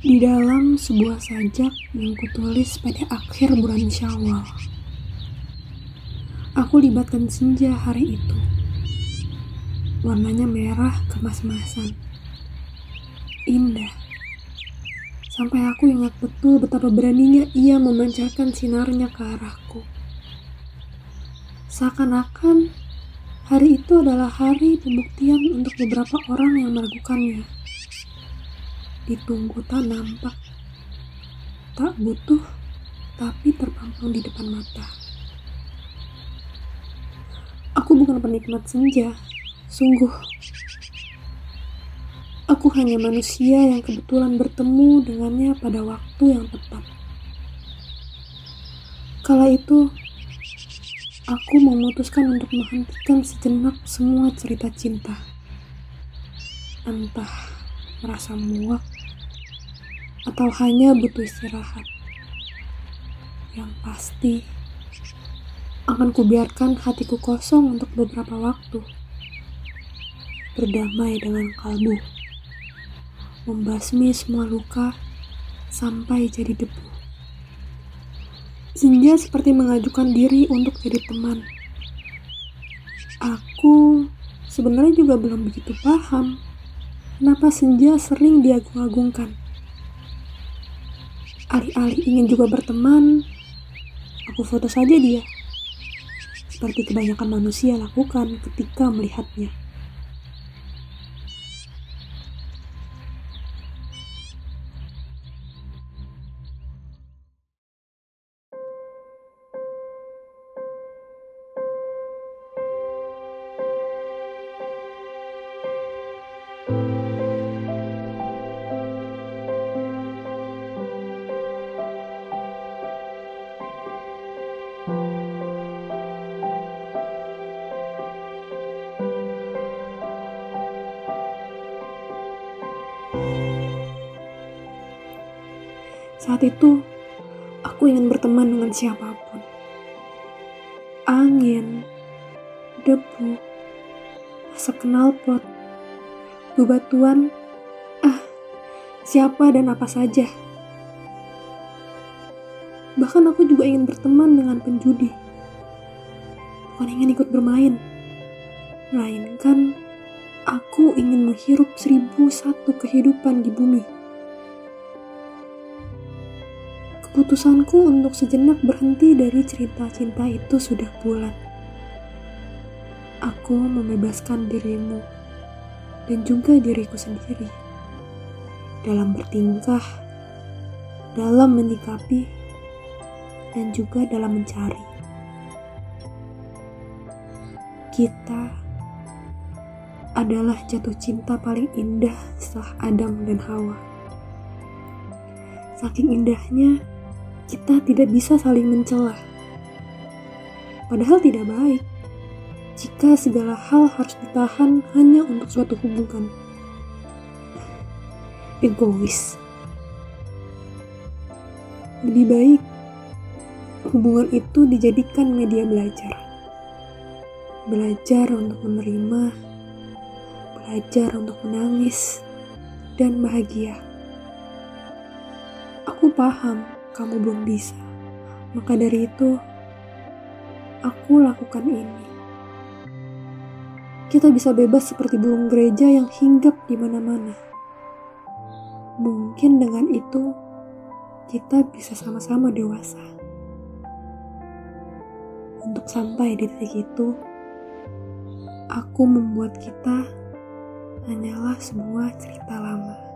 Di dalam sebuah sajak yang kutulis pada akhir bulan Syawal. Aku libatkan senja hari itu. Warnanya merah kemas-masan. Indah. Sampai aku ingat betul betapa beraninya ia memancarkan sinarnya ke arahku. Seakan-akan hari itu adalah hari pembuktian untuk beberapa orang yang meragukannya. Ditunggu tak nampak, tak butuh, tapi terpampang di depan mata. Aku bukan penikmat senja, sungguh. Aku hanya manusia yang kebetulan bertemu dengannya pada waktu yang tepat. Kala itu, aku memutuskan untuk menghentikan sejenak semua cerita cinta. Entah merasa muak atau hanya butuh istirahat. Yang pasti, akan kubiarkan hatiku kosong untuk beberapa waktu. Berdamai dengan kalbu. Membasmi semua luka sampai jadi debu. Senja seperti mengajukan diri untuk jadi teman. Aku sebenarnya juga belum begitu paham kenapa senja sering diagung-agungkan. Alih-alih ingin juga berteman, aku foto saja dia seperti kebanyakan manusia lakukan ketika melihatnya. Saat itu, aku ingin berteman dengan siapa pun. Angin, debu, asap knalpot, bebatuan, ah, siapa dan apa saja. Bahkan aku juga ingin berteman dengan penjudi. Bukan ingin ikut bermain, melainkan aku ingin menghirup seribu satu kehidupan di bumi. Keputusanku untuk sejenak berhenti dari cerita cinta itu sudah bulat. Aku membebaskan dirimu dan juga diriku sendiri dalam bertingkah, dalam menyikapi, dan juga dalam mencari. Kita adalah jatuh cinta paling indah setelah Adam dan Hawa. Saking indahnya, kita tidak bisa saling mencela. Padahal tidak baik jika segala hal harus ditahan hanya untuk suatu hubungan. Egois. Lebih baik hubungan itu dijadikan media belajar. Belajar untuk menerima, belajar untuk menangis, dan bahagia. Aku paham kamu belum bisa. Maka dari itu, aku lakukan ini. Kita bisa bebas seperti burung gereja yang hinggap di mana-mana. Mungkin dengan itu, kita bisa sama-sama dewasa. Untuk sampai di titik itu, aku membuat kita hanyalah sebuah cerita lama.